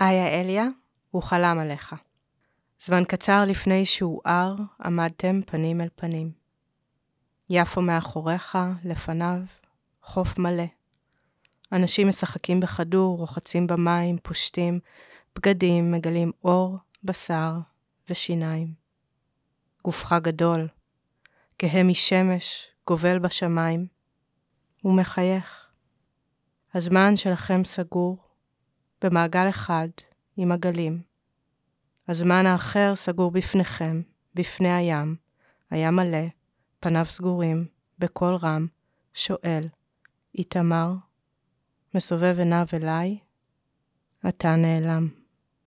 איה אליה, הוא חלם עליך. זמן קצר לפני שהואר, עמדתם פנים אל פנים. יפו מאחוריך, לפניו, חוף מלא. אנשים משחקים בכדור, רוחצים במים, פושטים, בגדים, מגלים אור, בשר ושיניים. גופך גדול, כהה משמש, גובל בשמיים, ומחייך. הזמן שלכם סגור, במעגל אחד, עם עגלים. הזמן האחר סגור בפניכם, בפני הים, הים מלא, פניו סגורים, בקול רם, שואל, איתמר, מסובב עיניו אליי, אתה נעלם.